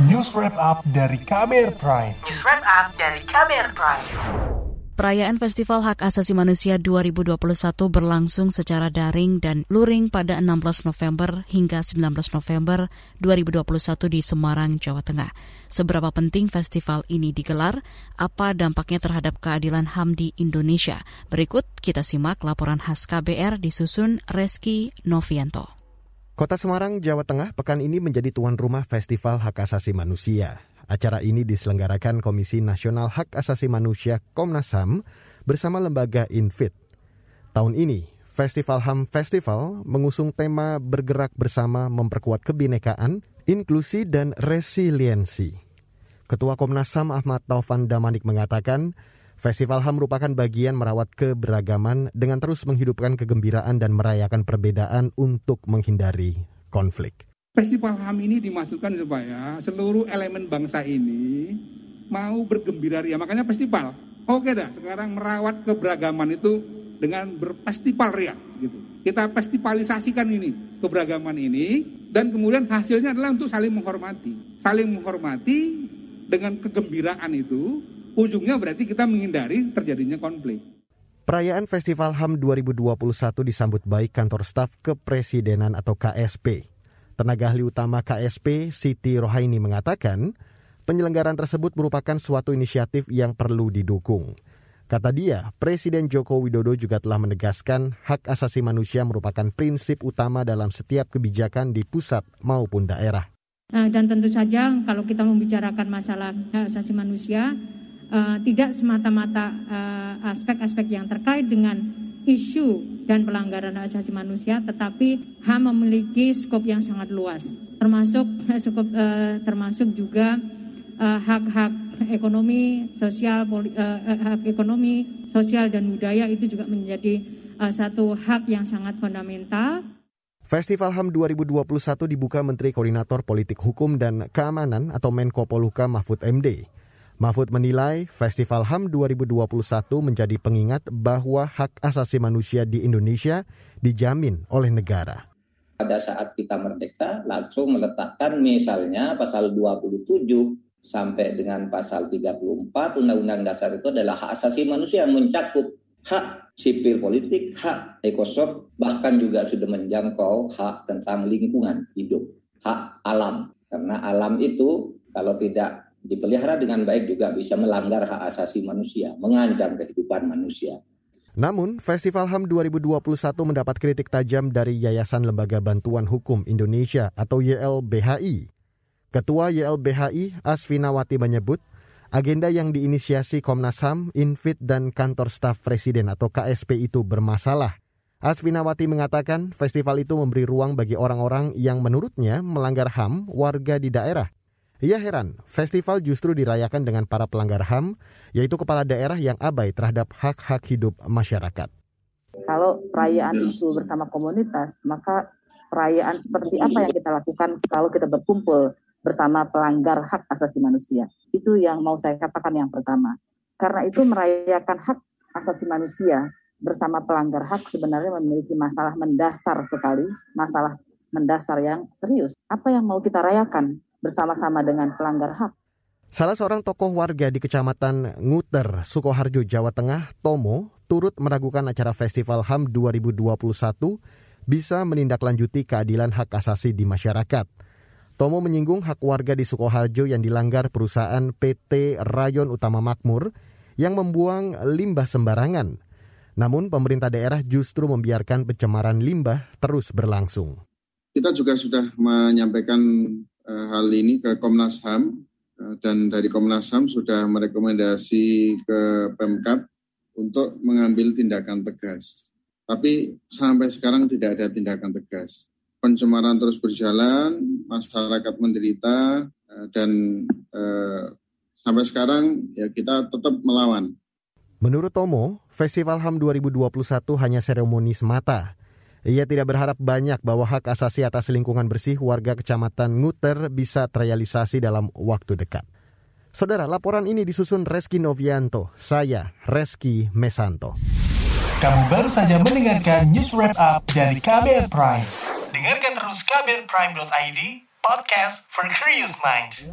News Wrap Up dari KBR Prime. News Wrap Up dari KBR Prime. Perayaan Festival Hak Asasi Manusia 2021 berlangsung secara daring dan luring pada 16 November hingga 19 November 2021 di Semarang, Jawa Tengah. Seberapa penting festival ini digelar? Apa dampaknya terhadap keadilan HAM di Indonesia? Berikut kita simak laporan khas KBR disusun Reski Novianto. Kota Semarang, Jawa Tengah pekan ini menjadi tuan rumah Festival Hak Asasi Manusia. Acara ini diselenggarakan Komisi Nasional Hak Asasi Manusia Komnas HAM bersama lembaga Infit. Tahun ini, Festival HAM Festival mengusung tema bergerak bersama memperkuat kebinekaan, inklusi, dan resiliensi. Ketua Komnas HAM Ahmad Taufan Damanik mengatakan, Festival HAM merupakan bagian merawat keberagaman dengan terus menghidupkan kegembiraan dan merayakan perbedaan untuk menghindari konflik. Festival HAM ini dimaksudkan supaya seluruh elemen bangsa ini mau bergembira ria. Makanya festival. Oke dah, sekarang merawat keberagaman itu dengan berfestival ria. Gitu. Kita festivalisasikan ini, keberagaman ini, dan kemudian hasilnya adalah untuk saling menghormati. Saling menghormati dengan kegembiraan itu ujungnya berarti kita menghindari terjadinya konflik. Perayaan Festival HAM 2021 disambut baik kantor staf kepresidenan atau KSP. Tenaga ahli utama KSP, Siti Rohaini mengatakan, penyelenggaraan tersebut merupakan suatu inisiatif yang perlu didukung. Kata dia, Presiden Joko Widodo juga telah menegaskan hak asasi manusia merupakan prinsip utama dalam setiap kebijakan di pusat maupun daerah. Dan tentu saja kalau kita membicarakan masalah hak asasi manusia, uh, tidak semata-mata eh, aspek-aspek uh, yang terkait dengan isu dan pelanggaran hak asasi manusia, tetapi HAM memiliki skop yang sangat luas, termasuk uh, skop uh, termasuk juga hak-hak uh, ekonomi, sosial, uh, hak ekonomi, sosial dan budaya itu juga menjadi uh, satu hak yang sangat fundamental. Festival HAM 2021 dibuka Menteri Koordinator Politik Hukum dan Keamanan atau Menko Polhuka Mahfud MD. Mahfud menilai Festival HAM 2021 menjadi pengingat bahwa hak asasi manusia di Indonesia dijamin oleh negara. Pada saat kita merdeka langsung meletakkan misalnya pasal 27 sampai dengan pasal 34 Undang-Undang Dasar itu adalah hak asasi manusia yang mencakup hak sipil politik, hak ekosop, bahkan juga sudah menjangkau hak tentang lingkungan hidup, hak alam. Karena alam itu kalau tidak dipelihara dengan baik juga bisa melanggar hak asasi manusia, mengancam kehidupan manusia. Namun, Festival HAM 2021 mendapat kritik tajam dari Yayasan Lembaga Bantuan Hukum Indonesia atau YLBHI. Ketua YLBHI Asfinawati menyebut, agenda yang diinisiasi Komnas HAM, Infit, dan Kantor Staf Presiden atau KSP itu bermasalah. Asfinawati mengatakan festival itu memberi ruang bagi orang-orang yang menurutnya melanggar HAM warga di daerah ia heran, festival justru dirayakan dengan para pelanggar HAM, yaitu kepala daerah yang abai terhadap hak-hak hidup masyarakat. Kalau perayaan itu bersama komunitas, maka perayaan seperti apa yang kita lakukan kalau kita berkumpul bersama pelanggar hak asasi manusia? Itu yang mau saya katakan yang pertama. Karena itu merayakan hak asasi manusia bersama pelanggar hak sebenarnya memiliki masalah mendasar sekali, masalah mendasar yang serius. Apa yang mau kita rayakan? Bersama-sama dengan pelanggar HAM. Salah seorang tokoh warga di Kecamatan Nguter, Sukoharjo, Jawa Tengah, Tomo, turut meragukan acara Festival HAM 2021 bisa menindaklanjuti keadilan hak asasi di masyarakat. Tomo menyinggung hak warga di Sukoharjo yang dilanggar perusahaan PT Rayon Utama Makmur yang membuang limbah sembarangan. Namun pemerintah daerah justru membiarkan pencemaran limbah terus berlangsung. Kita juga sudah menyampaikan hal ini ke Komnas HAM eh, dan dari Komnas HAM sudah merekomendasi ke Pemkap untuk mengambil tindakan tegas. Tapi sampai sekarang tidak ada tindakan tegas. Pencemaran terus berjalan, masyarakat menderita eh, dan eh, sampai sekarang ya kita tetap melawan. Menurut Tomo, Festival HAM 2021 hanya seremoni semata ia tidak berharap banyak bahwa hak asasi atas lingkungan bersih warga Kecamatan Nguter bisa terrealisasi dalam waktu dekat. Saudara, laporan ini disusun Reski Novianto. Saya, Reski Mesanto. Kamu baru saja mendengarkan news wrap up dari KBR Prime. Dengarkan terus kbrprime.id, Podcast for Curious Minds.